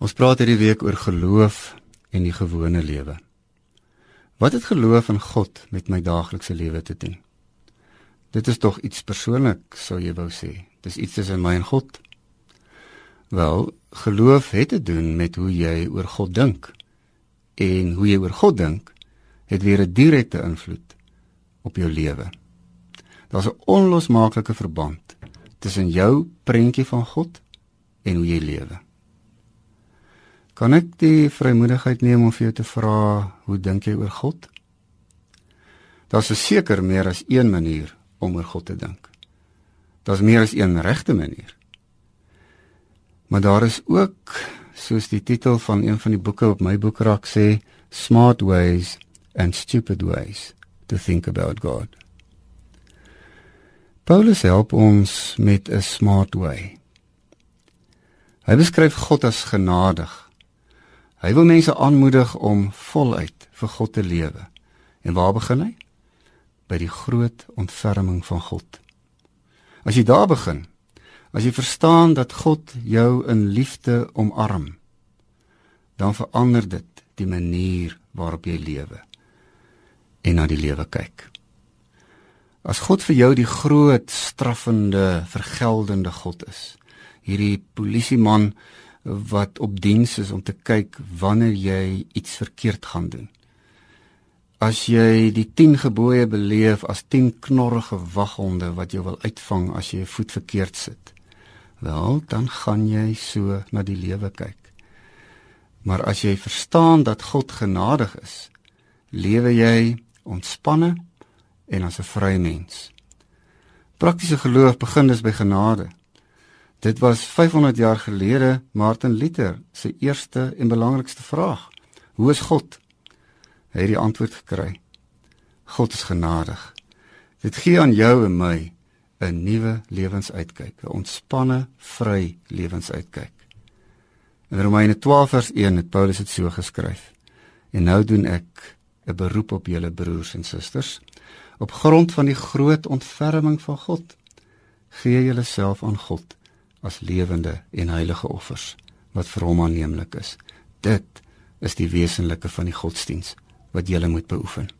Ons praat hierdie week oor geloof en die gewone lewe. Wat het geloof in God met my daaglikse lewe te doen? Dit is tog iets persoonlik, sou jy wou sê. Dis iets tussen my en God. Wel, geloof het te doen met hoe jy oor God dink. En hoe jy oor God dink, het weer 'n direkte invloed op jou lewe. Daar's 'n onlosmaaklike verband tussen jou prentjie van God en hoe jy lewe. Kan ek die vrymoedigheid neem om vir jou te vra hoe dink jy oor God? Daar's seker meer as een manier om oor God te dink. Daar's meer as een regte manier. Maar daar is ook, soos die titel van een van die boeke op my boekrak sê, smart ways and stupid ways to think about God. Paulus help ons met 'n smart way. Hy beskryf God as genadig Hy wil mense aanmoedig om voluit vir God te lewe. En waar begin hy? By die groot ontferming van God. As jy daar begin, as jy verstaan dat God jou in liefde omarm, dan verander dit die manier waarop jy lewe en na die lewe kyk. As God vir jou die groot straffende, vergeldende God is, hierdie polisieman wat op diens is om te kyk wanneer jy iets verkeerd gaan doen. As jy die 10 gebooie beleef as 10 knorrige waghonde wat jou wil uitvang as jy 'n voet verkeerd sit, wel, dan gaan jy so na die lewe kyk. Maar as jy verstaan dat God genadig is, lewe jy ontspanne en as 'n vrye mens. Praktiese geloof begin dus by genade. Dit was 500 jaar gelede Martin Luther se eerste en belangrikste vraag. Hoe is God? Hy het die antwoord gekry. God is genadig. Dit gee aan jou en my 'n nuwe lewensuitkyk, 'n ontspanne, vry lewensuitkyk. In Romeine 12 vers 1 het Paulus dit so geskryf. En nou doen ek 'n beroep op julle broers en susters op grond van die groot ontferming van God. Gee julleself aan God as lewende en heilige offers wat vir hom aanneemlik is. Dit is die wesenlike van die godsdiens wat jy moet beoefen.